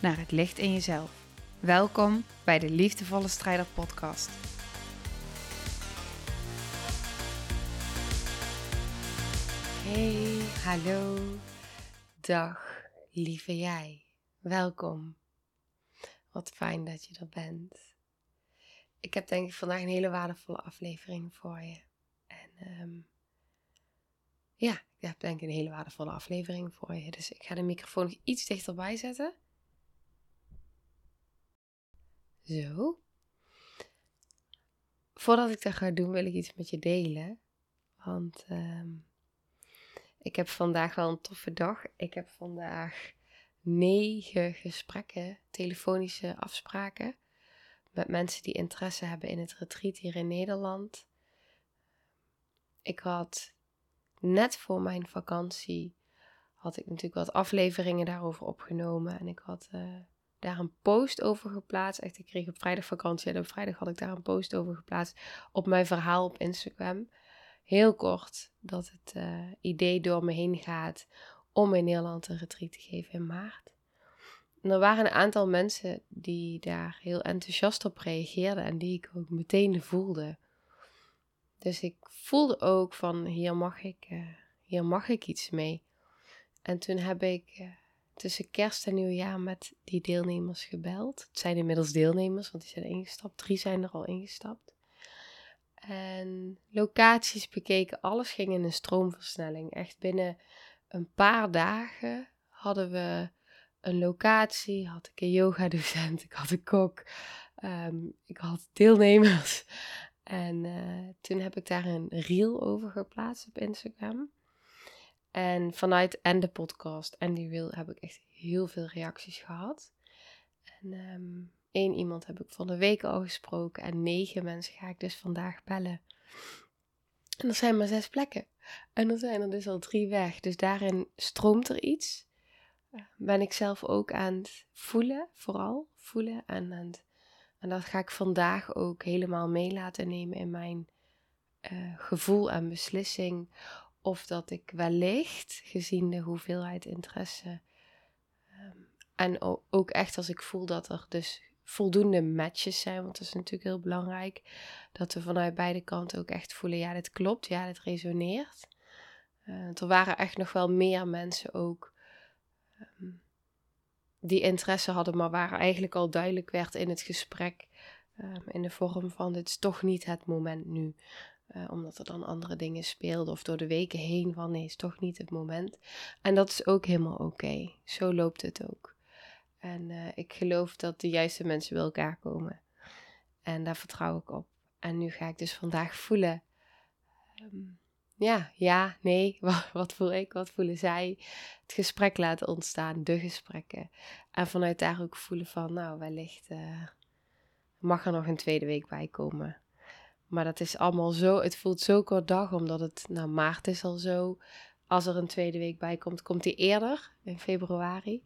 naar het licht in jezelf. Welkom bij de Liefdevolle Strijder Podcast. Hey, hallo, dag, lieve jij. Welkom. Wat fijn dat je er bent. Ik heb denk ik vandaag een hele waardevolle aflevering voor je. En um, ja, ik heb denk ik een hele waardevolle aflevering voor je. Dus ik ga de microfoon nog iets dichterbij zetten. Zo. Voordat ik dat ga doen, wil ik iets met je delen. Want um, ik heb vandaag wel een toffe dag. Ik heb vandaag negen gesprekken, telefonische afspraken. Met mensen die interesse hebben in het retreat hier in Nederland. Ik had net voor mijn vakantie had ik natuurlijk wat afleveringen daarover opgenomen. En ik had uh, daar een post over geplaatst. Echt, ik kreeg op vrijdag vakantie en op vrijdag had ik daar een post over geplaatst op mijn verhaal op Instagram. Heel kort dat het uh, idee door me heen gaat om in Nederland een retreat te geven in maart. En er waren een aantal mensen die daar heel enthousiast op reageerden en die ik ook meteen voelde. Dus ik voelde ook van hier mag ik, uh, hier mag ik iets mee. En toen heb ik uh, tussen kerst en nieuwjaar met die deelnemers gebeld. Het zijn inmiddels deelnemers, want die zijn ingestapt. Drie zijn er al ingestapt. En locaties bekeken, alles ging in een stroomversnelling. Echt binnen een paar dagen hadden we een locatie, had ik een yoga docent, ik had een kok, um, ik had deelnemers. En uh, toen heb ik daar een reel over geplaatst op Instagram. En vanuit en de podcast en die reel heb ik echt heel veel reacties gehad. En um, één iemand heb ik van de week al gesproken en negen mensen ga ik dus vandaag bellen. En er zijn maar zes plekken. En er zijn er dus al drie weg. Dus daarin stroomt er iets. Uh, ben ik zelf ook aan het voelen, vooral voelen en aan en dat ga ik vandaag ook helemaal mee laten nemen in mijn uh, gevoel en beslissing. Of dat ik wellicht, gezien de hoeveelheid interesse, um, en ook echt als ik voel dat er dus voldoende matches zijn, want dat is natuurlijk heel belangrijk, dat we vanuit beide kanten ook echt voelen, ja, dit klopt, ja, dit resoneert. Uh, er waren echt nog wel meer mensen ook um, die interesse hadden, maar waar eigenlijk al duidelijk werd in het gesprek, um, in de vorm van dit is toch niet het moment nu. Uh, omdat er dan andere dingen speelden of door de weken heen van nee, is toch niet het moment. En dat is ook helemaal oké. Zo loopt het ook. En uh, ik geloof dat de juiste mensen bij elkaar komen. En daar vertrouw ik op. En nu ga ik dus vandaag voelen. Um, ja, ja, nee, wat, wat, voel ik, wat voelen zij? Het gesprek laten ontstaan, de gesprekken. En vanuit daar ook voelen van, nou, wellicht uh, mag er nog een tweede week bij komen. Maar dat is allemaal zo, het voelt zo kort dag, omdat het, nou, maart is al zo. Als er een tweede week bij komt, komt die eerder, in februari.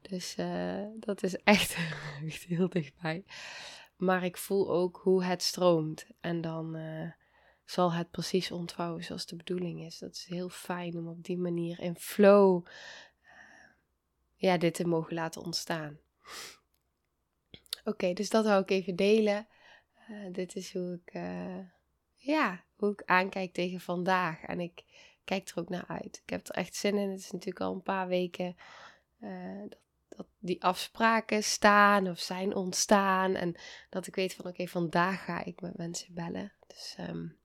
Dus uh, dat is echt, heel dichtbij. Maar ik voel ook hoe het stroomt. En dan... Uh, zal het precies ontvouwen zoals de bedoeling is. Dat is heel fijn om op die manier in flow uh, ja, dit te mogen laten ontstaan. Oké, dus dat wou ik even delen. Uh, dit is hoe ik, uh, ja, hoe ik aankijk tegen vandaag. En ik kijk er ook naar uit. Ik heb er echt zin in. Het is natuurlijk al een paar weken dat, dat, die afspraken staan of zijn ontstaan. En dat ik weet van oké, vandaag ga ik met mensen bellen. Dus um,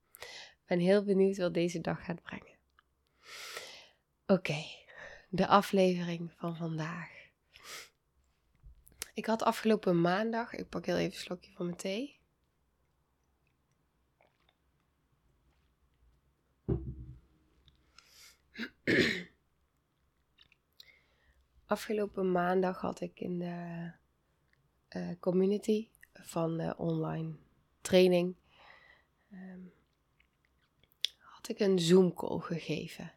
ben heel benieuwd wat deze dag gaat brengen. Oké, de aflevering van vandaag. Ik had afgelopen maandag, ik pak heel even een slokje van mijn thee. Afgelopen maandag had ik in de uh, community van de online training ehm, had ik een Zoom call gegeven.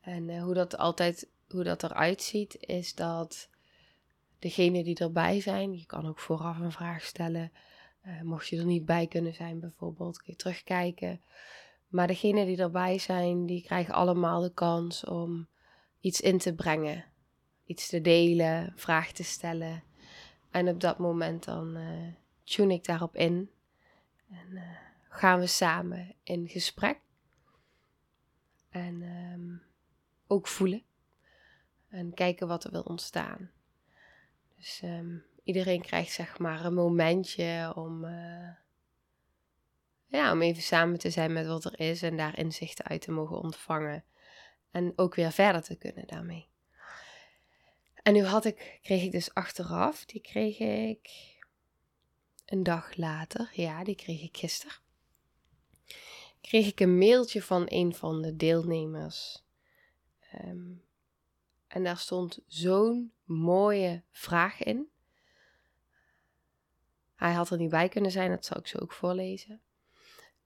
En uh, hoe dat altijd hoe dat eruit ziet, is dat degene die erbij zijn, je kan ook vooraf een vraag stellen. Mocht je er niet bij kunnen zijn, bijvoorbeeld, kun je terugkijken. Maar degene die erbij zijn, die krijgen allemaal de kans om iets in te brengen. Iets te delen, vraag te stellen. En op dat moment dan uh, tune ik daarop in. En uh, gaan we samen in gesprek. En um, ook voelen. En kijken wat er wil ontstaan. Dus um, iedereen krijgt zeg maar een momentje om, uh, ja, om even samen te zijn met wat er is en daar inzichten uit te mogen ontvangen. En ook weer verder te kunnen daarmee. En nu had ik, kreeg ik dus achteraf, die kreeg ik een dag later, ja, die kreeg ik gisteren. Kreeg ik een mailtje van een van de deelnemers. Um, en daar stond zo'n mooie vraag in. Hij had er niet bij kunnen zijn, dat zal ik zo ook voorlezen.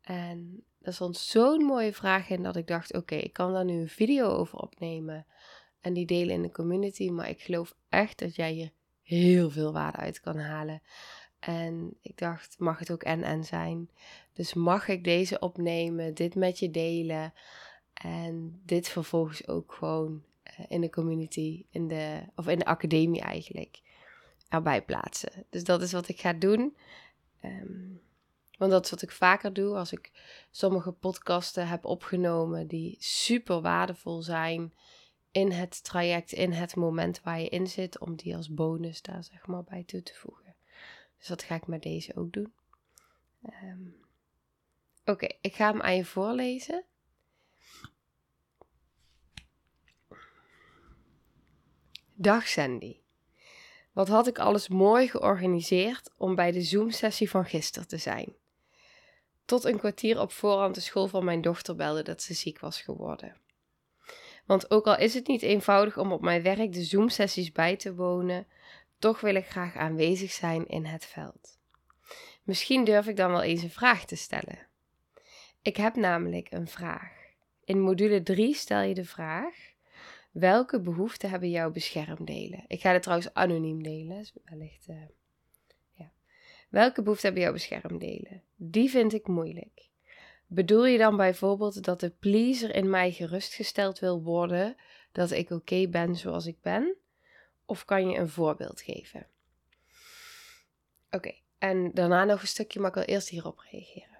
En er stond zo'n mooie vraag in dat ik dacht: oké, ik kan daar nu een video over opnemen en die delen in de community. Maar ik geloof echt dat jij hier heel veel waarde uit kan halen. En ik dacht: mag het ook en-en zijn? Dus mag ik deze opnemen, dit met je delen en dit vervolgens ook gewoon eh, in de community, in de, of in de academie eigenlijk, erbij plaatsen. Dus dat is wat ik ga doen. Um, want dat is wat ik vaker doe als ik sommige podcasten heb opgenomen die super waardevol zijn in het traject, in het moment waar je in zit, om die als bonus daar zeg maar bij toe te voegen. Dus dat ga ik met deze ook doen. Um, Oké, ik ga hem aan je voorlezen. Dag Sandy. Wat had ik alles mooi georganiseerd om bij de Zoom-sessie van gisteren te zijn. Tot een kwartier op voorhand de school van mijn dochter belde dat ze ziek was geworden. Want ook al is het niet eenvoudig om op mijn werk de Zoom-sessies bij te wonen, toch wil ik graag aanwezig zijn in het veld. Misschien durf ik dan wel eens een vraag te stellen. Ik heb namelijk een vraag. In module 3 stel je de vraag: Welke behoeften hebben jouw beschermdelen? Ik ga het trouwens anoniem delen, dus wellicht. Uh, ja. Welke behoeften hebben jouw beschermdelen? Die vind ik moeilijk. Bedoel je dan bijvoorbeeld dat de pleaser in mij gerustgesteld wil worden dat ik oké ben zoals ik ben? Of kan je een voorbeeld geven? Oké, en daarna nog een stukje, maar ik wil eerst hierop reageren.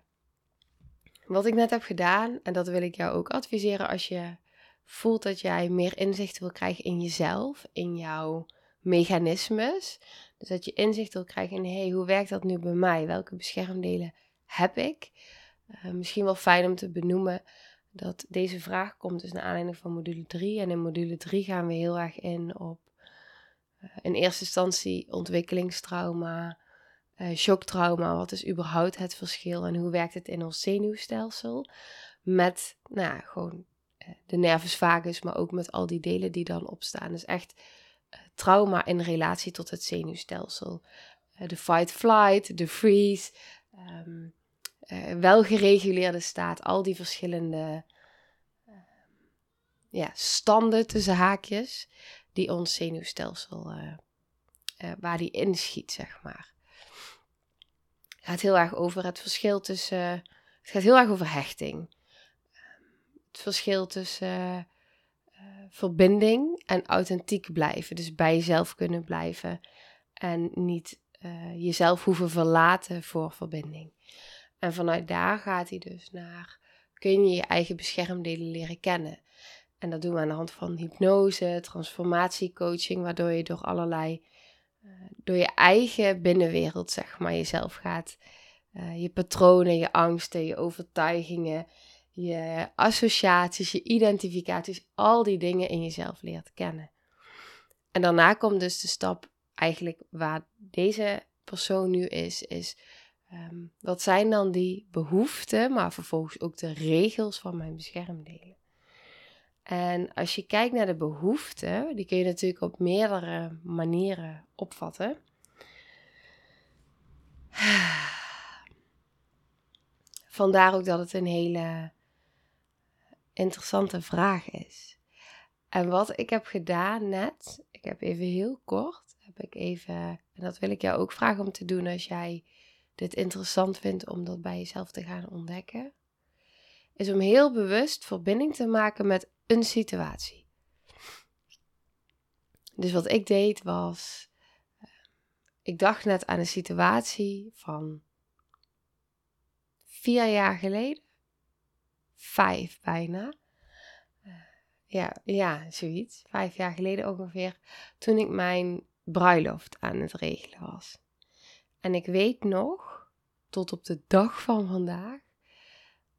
Wat ik net heb gedaan, en dat wil ik jou ook adviseren als je voelt dat jij meer inzicht wil krijgen in jezelf, in jouw mechanismes. Dus dat je inzicht wil krijgen in, hey, hoe werkt dat nu bij mij? Welke beschermdelen heb ik? Uh, misschien wel fijn om te benoemen dat deze vraag komt dus naar aanleiding van module 3. En in module 3 gaan we heel erg in op uh, in eerste instantie ontwikkelingstrauma, uh, shocktrauma. Wat is überhaupt het verschil en hoe werkt het in ons zenuwstelsel? Met nou, gewoon eh, de nervus vagus, maar ook met al die delen die dan opstaan. Dus echt trauma in relatie tot het zenuwstelsel. De fight-flight, de freeze, um, wel gereguleerde staat, al die verschillende ehm, ja, standen tussen haakjes die ons zenuwstelsel, waar die inschiet, zeg maar. Het gaat heel erg over het verschil tussen, het gaat heel erg over hechting het verschil tussen uh, verbinding en authentiek blijven. Dus bij jezelf kunnen blijven en niet uh, jezelf hoeven verlaten voor verbinding. En vanuit daar gaat hij dus naar, kun je je eigen beschermdelen leren kennen. En dat doen we aan de hand van hypnose, transformatiecoaching, waardoor je door allerlei, door je eigen binnenwereld, zeg maar, jezelf gaat, je patronen, je angsten, je overtuigingen, je associaties, je identificaties, al die dingen in jezelf leert kennen. En daarna komt dus de stap eigenlijk waar deze persoon nu is, is wat zijn dan die behoeften, maar vervolgens ook de regels van mijn beschermdelen. En als je kijkt naar de behoeften, die kun je natuurlijk op meerdere manieren opvatten. Vandaar ook dat het een hele interessante vraag is. En wat ik heb gedaan net, ik heb even heel kort, heb ik even, en dat wil ik jou ook vragen om te doen als jij dit interessant vindt om dat bij jezelf te gaan ontdekken, is om heel bewust verbinding te maken met een situatie. Dus wat ik deed was, eh, ik dacht net aan een situatie van vier jaar geleden, vijf bijna. Eh, ja, ja, zoiets. Vijf jaar geleden ongeveer, toen ik mijn bruiloft aan het regelen was. En ik weet nog, tot op de dag van vandaag,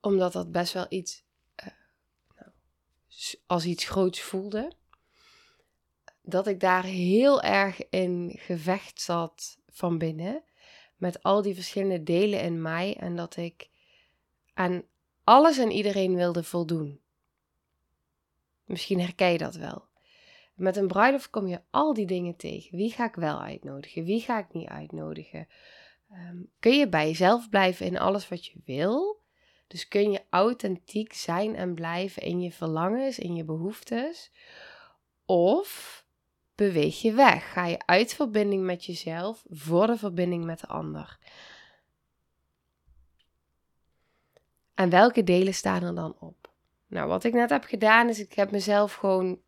omdat dat best wel iets uh, nou, als iets groots voelde, dat ik daar heel erg in gevecht zat van binnen. Met al die verschillende delen in mij. En dat ik aan alles en iedereen wilde voldoen. Misschien herken je dat wel. Met een bruiloft kom je al die dingen tegen. Wie ga ik wel uitnodigen? Wie ga ik niet uitnodigen? Ehm, kun je bij jezelf blijven in alles wat je wil? Dus kun je authentiek zijn en blijven in je verlangens, in je behoeftes? Of beweeg je weg? Ga je uit verbinding met jezelf voor de verbinding met de ander? En welke delen staan er dan op? Nou, wat ik net heb gedaan is, ik heb mezelf gewoon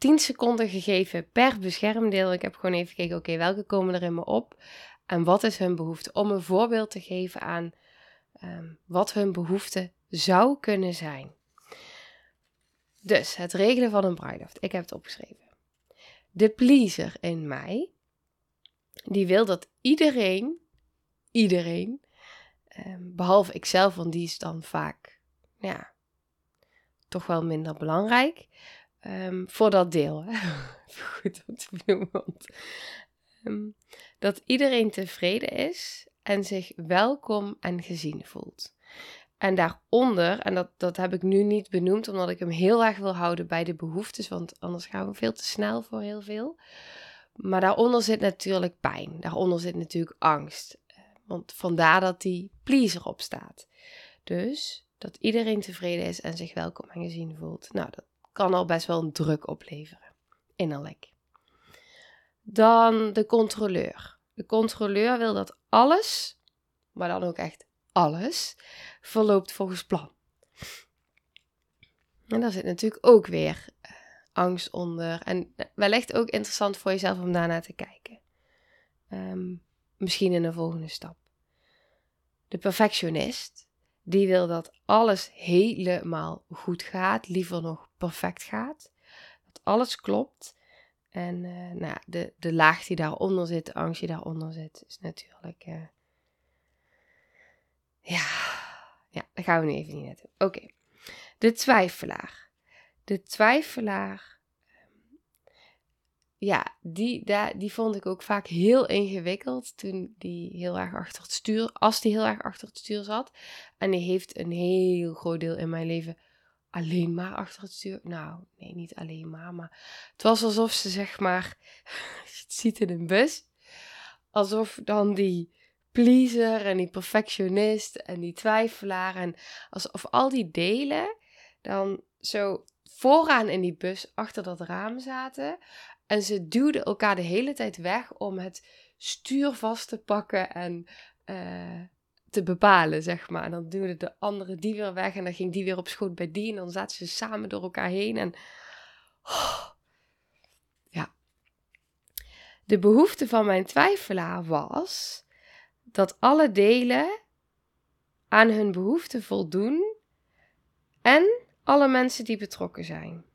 10 seconden gegeven per beschermdeel. Ik heb gewoon even gekeken, oké, welke komen er in me op? En wat is hun behoefte? Om een voorbeeld te geven aan um, wat hun behoefte zou kunnen zijn. Dus het regelen van een bruiloft. Ik heb het opgeschreven. De pleaser in mij, die wil dat iedereen, iedereen, um, behalve ikzelf, want die is dan vaak, ja, toch wel minder belangrijk, um, voor dat deel. Goed om te benoemen. Want, dat iedereen tevreden is en zich welkom en gezien voelt. En daaronder, en dat, dat heb ik nu niet benoemd omdat ik hem heel erg wil houden bij de behoeftes, want anders gaan we veel te snel voor heel veel. Maar daaronder zit natuurlijk pijn, daaronder zit natuurlijk angst. Want vandaar dat die pleaser op staat. Dus dat iedereen tevreden is en zich welkom en gezien voelt. Nou, dat kan al best wel een druk opleveren, innerlijk. Dan de controleur. De controleur wil dat alles, maar dan ook echt alles, verloopt volgens plan. En daar zit natuurlijk ook weer uh, angst onder. En wellicht ook interessant voor jezelf om daarnaar te kijken. Um, misschien in een volgende stap. De perfectionist, die wil dat alles helemaal goed gaat, liever nog perfect gaat. Dat alles klopt. En uh, nou, de, de laag die daaronder zit, de angst die daaronder zit, is natuurlijk. Uh, ja, ja, daar gaan we nu even niet naartoe. Oké, de twijfelaar. De twijfelaar. Ja, die, daar, die vond ik ook vaak heel ingewikkeld toen die heel erg achter het stuur, als die heel erg achter het stuur zat. En die heeft een heel groot deel in mijn leven alleen maar achter het stuur. Nou, nee, niet alleen maar. Maar het was alsof ze, zeg maar, je ziet in een bus. Alsof dan die pleaser en die perfectionist en die twijfelaar en alsof al die delen dan zo vooraan in die bus achter dat raam zaten. En ze duwden elkaar de hele tijd weg om het stuur vast te pakken en uh, te bepalen, zeg maar. En dan duwde de andere die weer weg en dan ging die weer op schoot bij die. En dan zaten ze samen door elkaar heen. En ja. De behoefte van mijn twijfelaar was dat alle delen aan hun behoeften voldoen en alle mensen die betrokken zijn.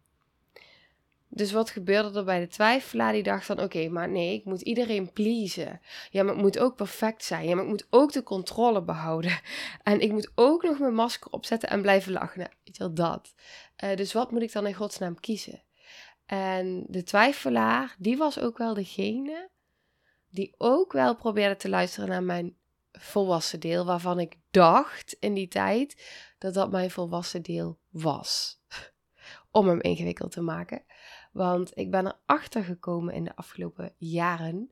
Dus wat gebeurde er bij de twijfelaar? Die dacht dan: oké, maar nee, ik moet iedereen pleasen. Ja, maar het moet ook perfect zijn. Ja, maar ik moet ook de controle behouden. En ik moet ook nog mijn masker opzetten en blijven lachen. Nou, weet wel, dat. Uh, dus wat moet ik dan in godsnaam kiezen? En de twijfelaar, die was ook wel degene die ook wel probeerde te luisteren naar mijn volwassen deel, waarvan ik dacht in die tijd dat dat mijn volwassen deel was om hem ingewikkeld te maken. Want ik ben erachter gekomen in de afgelopen jaren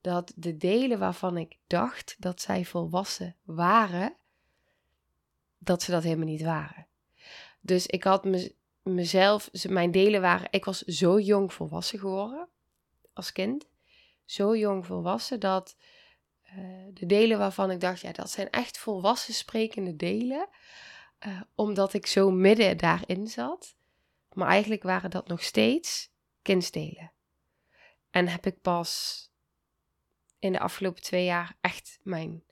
dat de delen waarvan ik dacht dat zij volwassen waren, dat ze dat helemaal niet waren. Dus ik had me, mezelf, mijn delen waren, ik was zo jong volwassen geworden als kind. Zo jong volwassen dat uh, de delen waarvan ik dacht, ja, dat zijn echt volwassen sprekende delen. Uh, omdat ik zo midden daarin zat. Maar eigenlijk waren dat nog steeds kindsdelen. En heb ik pas in de afgelopen twee jaar echt mijn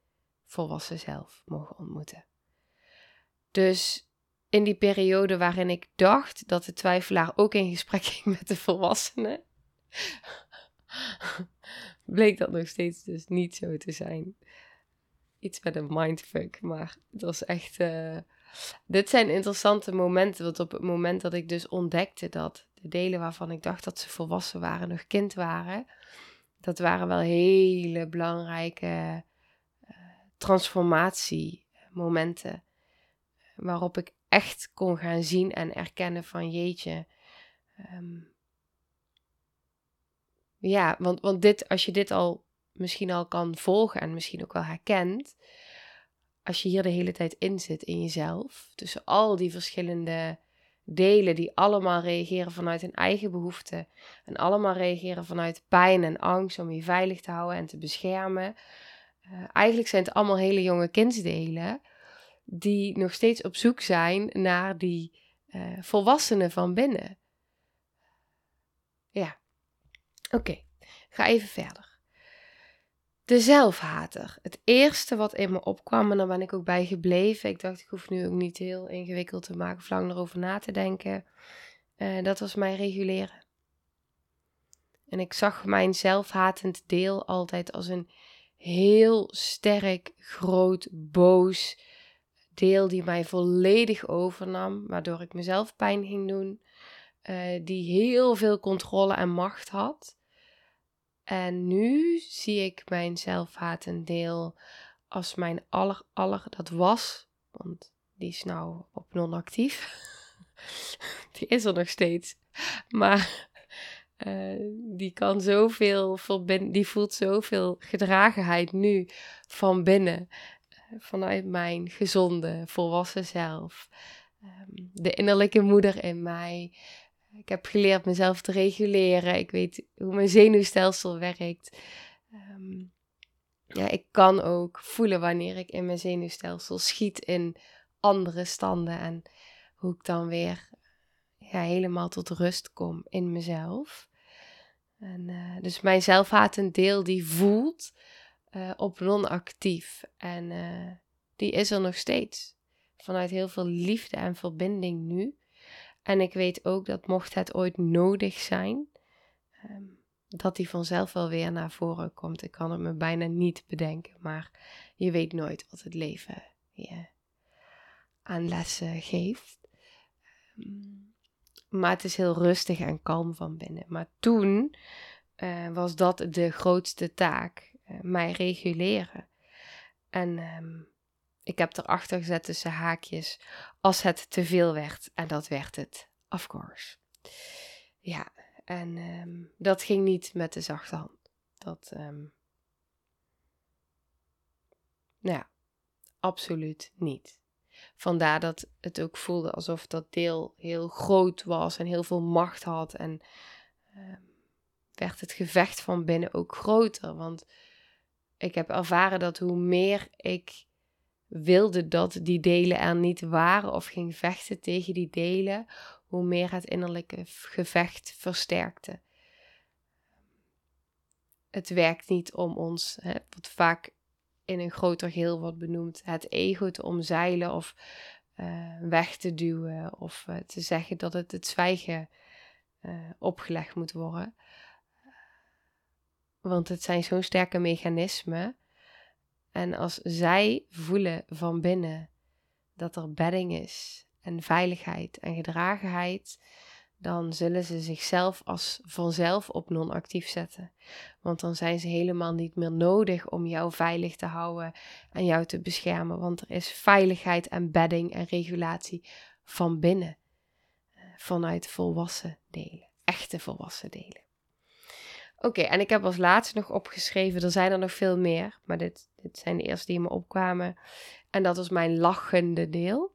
volwassen zelf mogen ontmoeten. Dus in die periode waarin ik dacht dat de twijfelaar ook in gesprek ging met de volwassenen, bleek dat nog steeds dus niet zo te zijn. Iets met een mindfuck, maar het was echt. Uh... Dit zijn interessante momenten, want op het moment dat ik dus ontdekte dat de delen waarvan ik dacht dat ze volwassen waren, nog kind waren, dat waren wel hele belangrijke uh, transformatiemomenten. Waarop ik echt kon gaan zien en erkennen van jeetje. Um, ja, want, want dit, als je dit al misschien al kan volgen en misschien ook wel herkent, als je hier de hele tijd in zit in jezelf, tussen al die verschillende delen die allemaal reageren vanuit hun eigen behoeften en allemaal reageren vanuit pijn en angst om je veilig te houden en te beschermen. Uh, eigenlijk zijn het allemaal hele jonge kindsdelen die nog steeds op zoek zijn naar die uh, volwassenen van binnen. Ja, oké, ga even verder. De zelfhater. Het eerste wat in me opkwam, en daar ben ik ook bij gebleven. Ik dacht, ik hoef nu ook niet heel ingewikkeld te maken of lang erover na te denken. Uh, dat was mij reguleren. En ik zag mijn zelfhatend deel altijd als een heel sterk, groot, boos deel die mij volledig overnam, waardoor ik mezelf pijn ging doen, uh, die heel veel controle en macht had. En nu zie ik mijn zelfhatend deel als mijn aller, aller, dat was, want die is nou op non-actief. die is er nog steeds. Maar uh, die kan zoveel verbinden, die voelt zoveel gedragenheid nu van binnen. Uh, vanuit mijn gezonde, volwassen zelf. Um, de innerlijke moeder in mij. Ik heb geleerd mezelf te reguleren. Ik weet hoe mijn zenuwstelsel werkt. Um, ja, ik kan ook voelen wanneer ik in mijn zenuwstelsel schiet in andere standen. En hoe ik dan weer ja, helemaal tot rust kom in mezelf. En, uh, dus mijn zelfhatend deel die voelt uh, op non-actief. En uh, die is er nog steeds. Vanuit heel veel liefde en verbinding nu. En ik weet ook dat mocht het ooit nodig zijn, um, dat die vanzelf wel weer naar voren komt. Ik kan het me bijna niet bedenken, maar je weet nooit wat het leven je aan lessen geeft. Um, maar het is heel rustig en kalm van binnen. Maar toen uh, was dat de grootste taak, uh, mij reguleren. En um, ik heb erachter gezet tussen haakjes als het te veel werd. En dat werd het, of course. Ja, en um, dat ging niet met de zachte hand. Dat, um, nou ja, absoluut niet. Vandaar dat het ook voelde alsof dat deel heel groot was en heel veel macht had. En um, werd het gevecht van binnen ook groter. Want ik heb ervaren dat hoe meer ik wilde dat die delen er niet waren of ging vechten tegen die delen, hoe meer het innerlijke gevecht versterkte. Het werkt niet om ons, hè, wat vaak in een groter geheel wordt benoemd, het ego te omzeilen of uh, weg te duwen of uh, te zeggen dat het het zwijgen uh, opgelegd moet worden. Want het zijn zo'n sterke mechanismen en als zij voelen van binnen dat er bedding is en veiligheid en gedragenheid, dan zullen ze zichzelf als vanzelf op non-actief zetten. Want dan zijn ze helemaal niet meer nodig om jou veilig te houden en jou te beschermen. Want er is veiligheid en bedding en regulatie van binnen. vanuit volwassen delen. Echte volwassen delen. Oké, en ik heb als laatste nog opgeschreven, er zijn er nog veel meer, maar dit, dit zijn de eerste die me opkwamen. En dat was mijn lachende deel.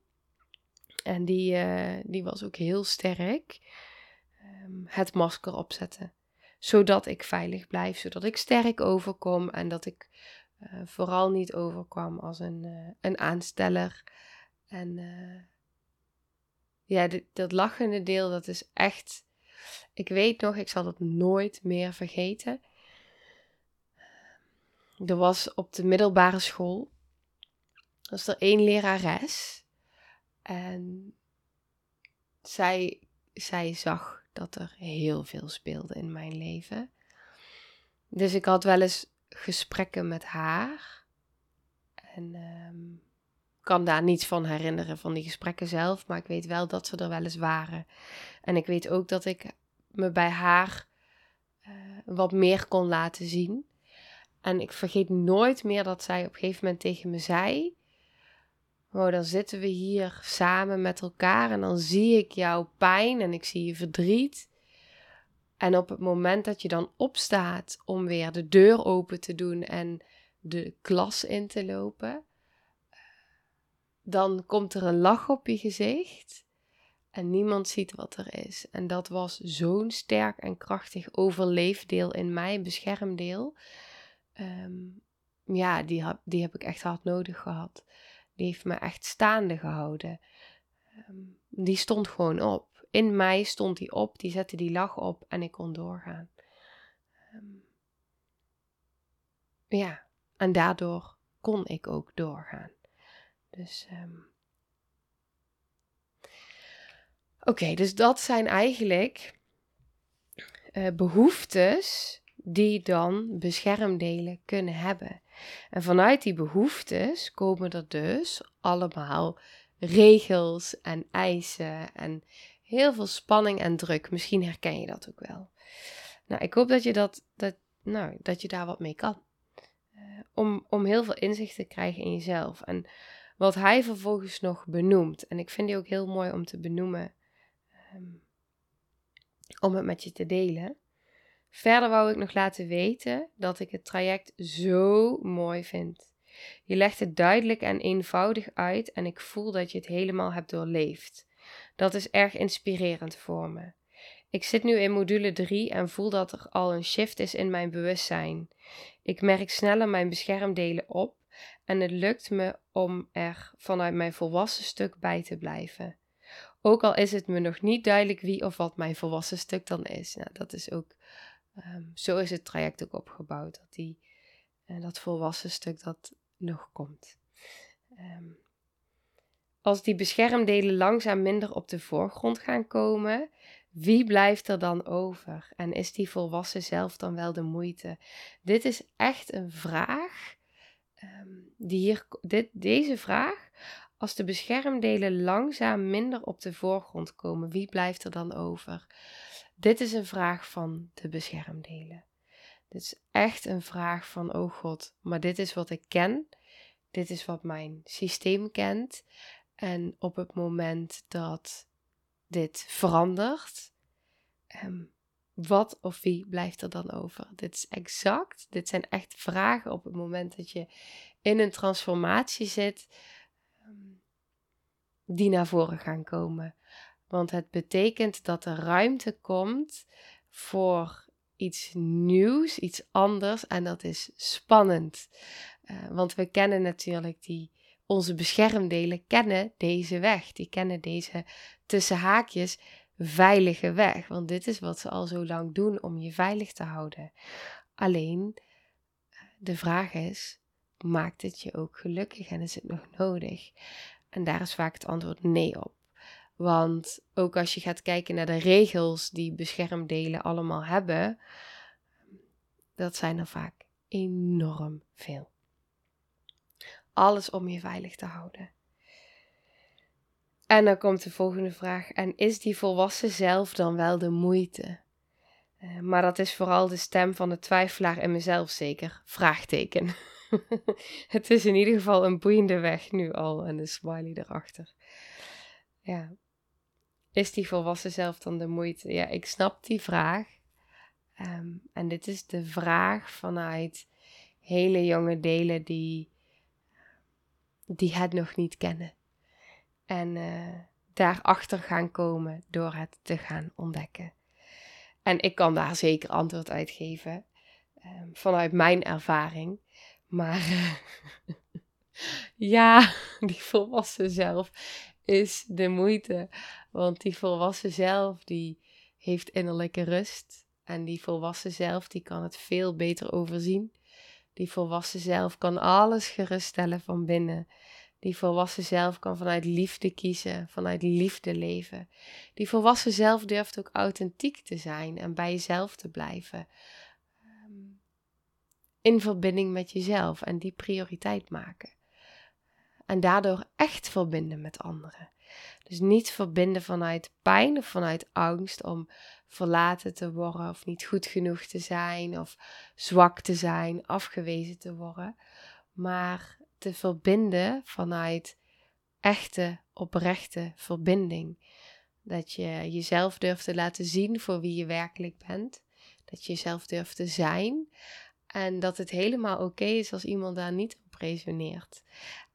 En die, uh, die was ook heel sterk. Um, het masker opzetten. Zodat ik veilig blijf, zodat ik sterk overkom en dat ik uh, vooral niet overkwam als een, uh, een aansteller. En ja, dit, dat lachende deel, dat is echt ik weet nog, ik zal dat nooit meer vergeten. Er was op de middelbare school, was er één lerares. En zij, zij zag dat er heel veel speelde in mijn leven. Dus ik had wel eens gesprekken met haar. En um, kan daar niets van herinneren van die gesprekken zelf. Maar ik weet wel dat ze er wel eens waren. En ik weet ook dat ik me bij haar uh, wat meer kon laten zien. En ik vergeet nooit meer dat zij op een gegeven moment tegen me zei: Oh, dan zitten we hier samen met elkaar en dan zie ik jouw pijn en ik zie je verdriet. En op het moment dat je dan opstaat om weer de deur open te doen en de klas in te lopen, dan komt er een lach op je gezicht en niemand ziet wat er is. En dat was zo'n sterk en krachtig overleefdeel in mij, beschermdeel. Um, ja, die, heb, die heb ik echt hard nodig gehad. Die heeft me echt staande gehouden. Um, die stond gewoon op. In mij stond die op, die zette die lach op en ik kon doorgaan. Um, ja, en daardoor kon ik ook doorgaan. Dus Oké, dus dat zijn eigenlijk uh, behoeftes die dan beschermdelen kunnen hebben. En vanuit die behoeftes komen er dus allemaal regels en eisen en heel veel spanning en druk. Misschien herken je dat ook wel. Nou, ik hoop dat je, dat, dat, nou, dat je daar wat mee kan. Uh, om, om heel veel inzicht te krijgen in jezelf. En wat hij vervolgens nog benoemt, en ik vind die ook heel mooi om te benoemen, um, om het met je te delen. Verder wou ik nog laten weten dat ik het traject zo mooi vind. Je legt het duidelijk en eenvoudig uit en ik voel dat je het helemaal hebt doorleefd. Dat is erg inspirerend voor me. Ik zit nu in module 3 en voel dat er al een shift is in mijn bewustzijn. Ik merk sneller mijn beschermdelen op en het lukt me om er vanuit mijn volwassen stuk bij te blijven. Ook al is het me nog niet duidelijk wie of wat mijn volwassen stuk dan is. Nou, dat is ook, ehm, zo is het traject ook opgebouwd. Dat die, uh, dat volwassen stuk dat nog komt. Ehm, als die beschermdelen langzaam minder op de voorgrond gaan komen, wie blijft er dan over? En is die volwassen zelf dan wel de moeite? Dit is echt een vraag. Um, die hier, dit, deze vraag als de beschermdelen langzaam minder op de voorgrond komen, wie blijft er dan over? Dit is een vraag van de beschermdelen. Dit is echt een vraag van, oh God, maar dit is wat ik ken. Dit is wat mijn systeem kent. En op het moment dat dit verandert, um, wat of wie blijft er dan over? Dit is exact, dit zijn echt vragen op het moment dat je in een transformatie zit die naar voren gaan komen. Want het betekent dat er ruimte komt voor iets nieuws, iets anders en dat is spannend. Uh, want we kennen natuurlijk die, onze beschermdelen kennen deze weg. Die kennen deze tussen haakjes veilige weg. Want dit is wat ze al zo lang doen om je veilig te houden. Alleen de vraag is: maakt het je ook gelukkig en is het nog nodig? En daar is vaak het antwoord nee op. Want ook als je gaat kijken naar de regels die beschermdelen allemaal hebben, dat zijn er vaak enorm veel. Alles om je veilig te houden. En dan komt de volgende vraag: en is die volwassen zelf dan wel de moeite? Uh, maar dat is vooral de stem van de twijfelaar in mezelf zeker. Vraagteken. het is in ieder geval een boeiende weg nu al en de smiley erachter. Ja. is die volwassen zelf dan de moeite? Ja, ik snap die vraag. Ehm, en dit is de vraag vanuit hele jonge delen die, die het nog niet kennen. En uh, daarachter gaan komen door het te gaan ontdekken. En ik kan daar zeker antwoord uit geven um, vanuit mijn ervaring. Maar ja, die volwassen zelf is de moeite. Want die volwassen zelf, die heeft innerlijke rust. En die volwassen zelf, die kan het veel beter overzien. Die volwassen zelf kan alles geruststellen van binnen. Die volwassen zelf kan vanuit liefde kiezen, vanuit liefde leven. Die volwassen zelf durft ook authentiek te zijn en bij jezelf te blijven. In verbinding met jezelf en die prioriteit maken. En daardoor echt verbinden met anderen. Dus niet verbinden vanuit pijn of vanuit angst om verlaten te worden of niet goed genoeg te zijn of zwak te zijn, afgewezen te worden. Maar te verbinden vanuit echte, oprechte verbinding. Dat je jezelf durft te laten zien voor wie je werkelijk bent. Dat je jezelf durft te zijn. En dat het helemaal oké is als iemand daar niet op resoneert.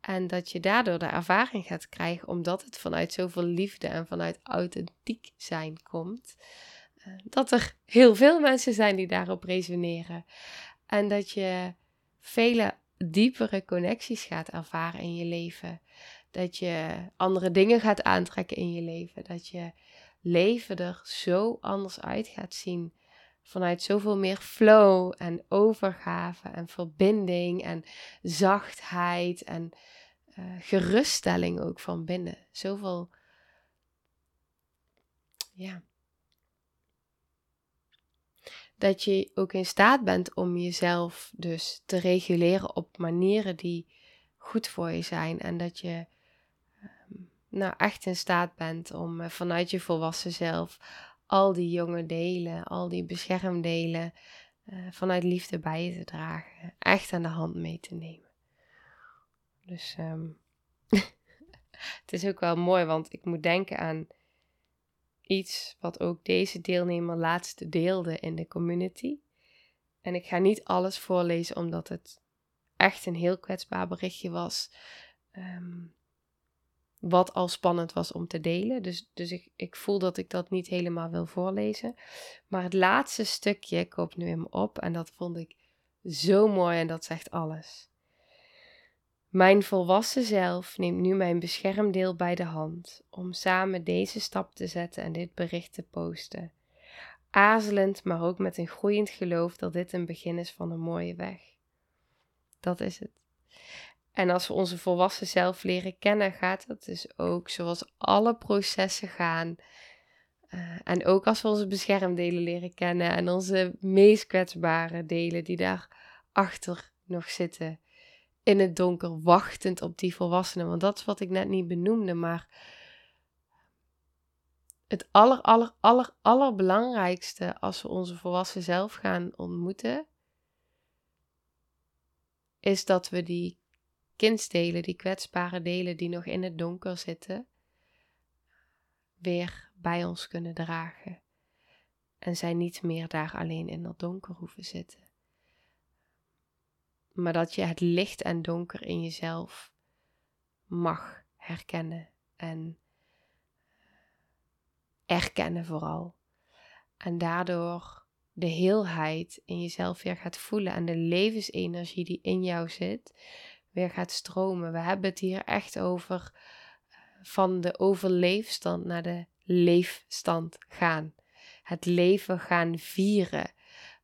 En dat je daardoor de ervaring gaat krijgen, omdat het vanuit zoveel liefde en vanuit authentiek zijn komt, eh, dat er heel veel mensen zijn die daarop resoneren. En dat je vele diepere connecties gaat ervaren in je leven. Dat je andere dingen gaat aantrekken in je leven. Dat je leven er zo anders uit gaat zien. Vanuit zoveel meer flow en overgave en verbinding en zachtheid en uh, geruststelling ook van binnen. Zoveel, ja, dat je ook in staat bent om jezelf dus te reguleren op manieren die goed voor je zijn. En dat je ehm, nou echt in staat bent om eh, vanuit je volwassen zelf al die jonge delen, al die beschermdelen uh, vanuit liefde bij je te dragen. Echt aan de hand mee te nemen. Dus um, het is ook wel mooi, want ik moet denken aan iets wat ook deze deelnemer laatste deelde in de community. En ik ga niet alles voorlezen, omdat het echt een heel kwetsbaar berichtje was. Ehm, wat al spannend was om te delen. Dus, dus ik, ik voel dat ik dat niet helemaal wil voorlezen. Maar het laatste stukje komt nu in me op. En dat vond ik zo mooi en dat zegt alles. Mijn volwassen zelf neemt nu mijn beschermdeel bij de hand om samen deze stap te zetten en dit bericht te posten. Aarzelend, maar ook met een groeiend geloof dat dit een begin is van een mooie weg. Dat is het. En als we onze volwassen zelf leren kennen, gaat dat dus ook zoals alle processen gaan. Uh, en ook als we onze beschermdelen leren kennen en onze meest kwetsbare delen die daarachter nog zitten in het donker, wachtend op die volwassenen. Want dat is wat ik net niet benoemde, maar het aller, aller, aller, allerbelangrijkste als we onze volwassen zelf gaan ontmoeten, is dat we die kindsdelen, die kwetsbare delen die nog in het donker zitten, weer bij ons kunnen dragen. En zij niet meer daar alleen in het donker hoeven zitten maar dat je het licht en donker in jezelf mag herkennen en erkennen vooral. En daardoor de heelheid in jezelf weer gaat voelen en de levensenergie die in jou zit weer gaat stromen. We hebben het hier echt over eh, van de overleefstand naar de leefstand gaan. Het leven gaan vieren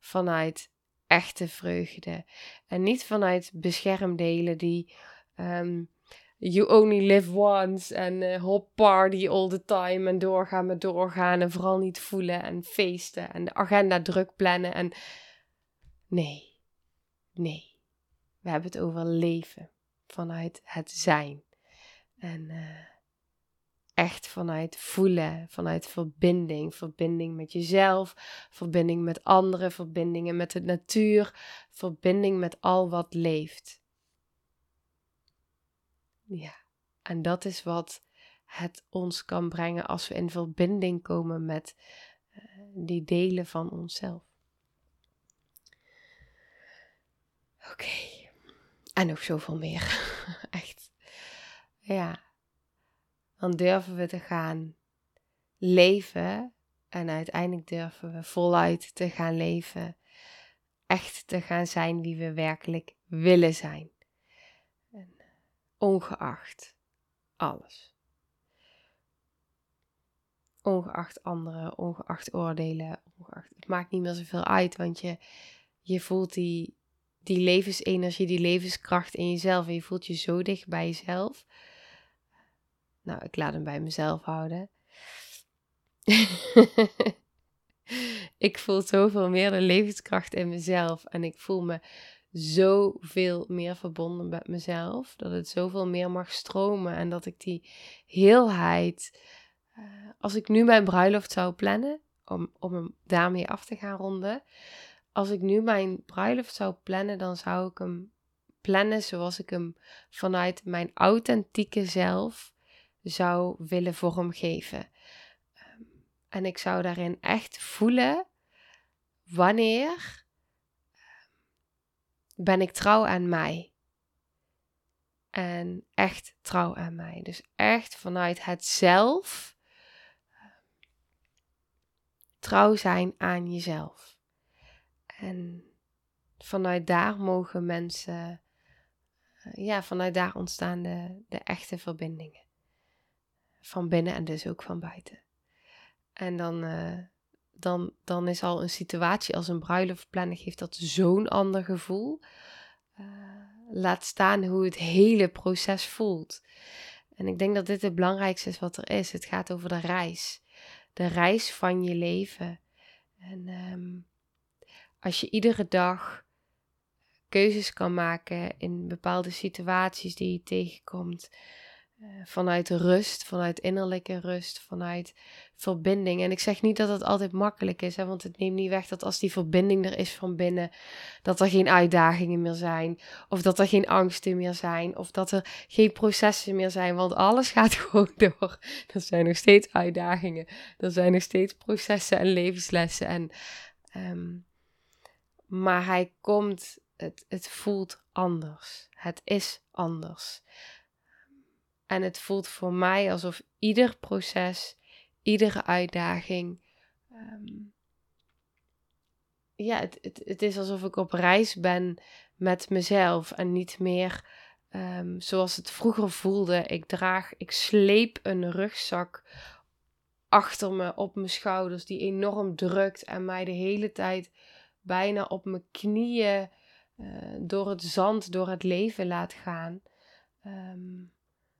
vanuit echte vreugde. En niet vanuit beschermdelen die um, you only live once en uh, hop party all the time en doorgaan met doorgaan en vooral niet voelen en feesten en de agenda druk plannen en nee, nee. We hebben het over leven vanuit het zijn. En uh, echt vanuit voelen, vanuit verbinding. Verbinding met jezelf, verbinding met anderen, verbindingen met de natuur, verbinding met al wat leeft. Ja, en dat is wat het ons kan brengen als we in verbinding komen met uh, die delen van onszelf. Oké. En nog zoveel meer. Echt. Ja. Dan durven we te gaan leven. En uiteindelijk durven we voluit te gaan leven. Echt te gaan zijn wie we werkelijk willen zijn. En ongeacht alles. Ongeacht anderen, ongeacht oordelen, ongeacht, het maakt niet meer zoveel uit, want je, je voelt die, die levensenergie, die levenskracht in jezelf en je voelt je zo dicht bij jezelf. Nou, ik laat hem bij mezelf houden. ik voel zoveel meer de levenskracht in mezelf en ik voel me zoveel meer verbonden met mezelf. Dat het zoveel meer mag stromen en dat ik die heelheid. Uh, als ik nu mijn bruiloft zou plannen, om, om hem daarmee af te gaan ronden. Als ik nu mijn bruiloft zou plannen, dan zou ik hem plannen zoals ik hem vanuit mijn authentieke zelf zou willen vormgeven. Ehm, en ik zou daarin echt voelen wanneer ben ik trouw aan mij. En echt trouw aan mij. Dus echt vanuit het zelf trouw zijn aan jezelf. En vanuit daar mogen mensen, eh, ja, vanuit daar ontstaan de, de echte verbindingen. Van binnen en dus ook van buiten. En dan, uh, dan, dan is al een situatie als een bruiloft plannen, geeft dat zo'n ander gevoel. Uh, laat staan hoe het hele proces voelt. En ik denk dat dit het belangrijkste is wat er is. Het gaat over de reis. De reis van je leven. En um, als je iedere dag keuzes kan maken in bepaalde situaties die je tegenkomt. Uh, vanuit rust, vanuit innerlijke rust, vanuit verbinding. En ik zeg niet dat het altijd makkelijk is, hè, want het neemt niet weg dat als die verbinding er is van binnen, dat er geen uitdagingen meer zijn, of dat er geen angsten meer zijn, of dat er geen processen meer zijn, want alles gaat gewoon door. Er zijn nog steeds uitdagingen, er zijn nog steeds processen en levenslessen. En, um, maar hij komt, het, het voelt anders. Het is anders. En het voelt voor mij alsof ieder proces iedere uitdaging. Ehm, ja, het, het, het, is alsof ik op reis ben met mezelf en niet meer um, zoals het vroeger voelde. Ik draag, ik sleep een rugzak achter me op mijn schouders die enorm drukt en mij de hele tijd bijna op mijn knieën uh, door het zand, door het leven laat gaan. Um,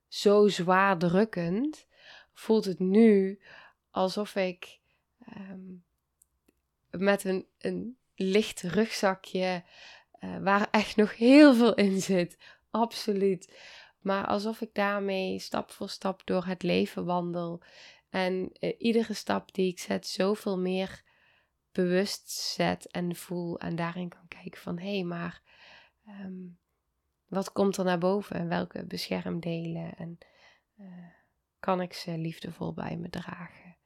zo zwaar drukkend voelt het nu alsof ik ehm, met een, een licht rugzakje, uh, waar echt nog heel veel in zit, absoluut. Maar alsof ik daarmee stap voor stap door het leven wandel. En uh, iedere stap die ik zet, zoveel meer bewust zet en voel. En daarin kan kijken van hé, hey, maar um, wat komt er naar boven? En welke beschermdelen? En uh, kan ik ze liefdevol bij me dragen?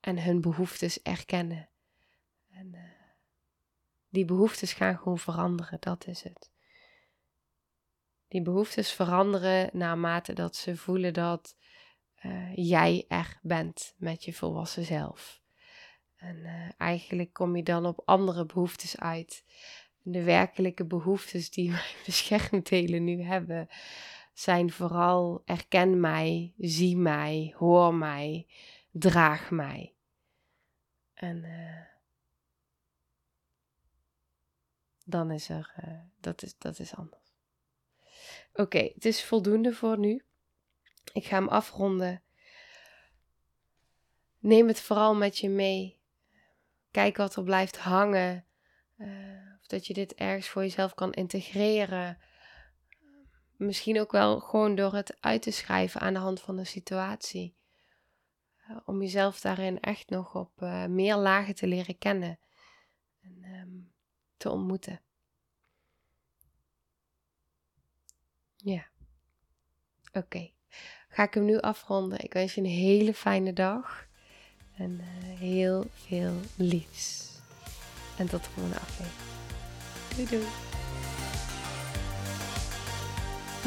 En hun behoeftes erkennen. En uh, die behoeftes gaan gewoon veranderen, dat is het. Die behoeftes veranderen naarmate dat ze voelen dat uh, jij er bent met je volwassen zelf. En uh, eigenlijk kom je dan op andere behoeftes uit. de werkelijke behoeftes die mijn beschermdelen nu hebben, zijn vooral erken mij, zie mij, hoor mij, draag mij. En uh, dan is er, uh, dat, is, dat is anders. Oké, het is voldoende voor nu. Ik ga hem afronden. Neem het vooral met je mee. Kijk wat er blijft hangen. Uh, of dat je dit ergens voor jezelf kan integreren. Misschien ook wel gewoon door het uit te schrijven aan de hand van de situatie. Eh, om jezelf daarin echt nog op uh, meer lagen te leren kennen en um, te ontmoeten. Ja, oké. Ga ik hem nu afronden. Ik wens je een hele fijne dag. En uh, heel veel liefs. En tot de volgende aflevering. Doei doei.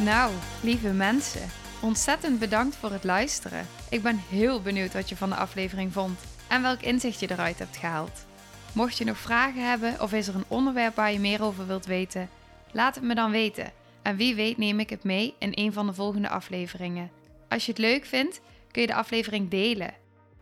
Nou, lieve mensen, ontzettend bedankt voor het luisteren. Ik ben heel benieuwd wat je van de aflevering vond en welk inzicht je eruit hebt gehaald. Mocht je nog vragen hebben of is er een onderwerp waar je meer over wilt weten, laat het me dan weten. En wie weet neem ik het mee in een van de volgende afleveringen. Als je het leuk vindt, kun je de aflevering delen.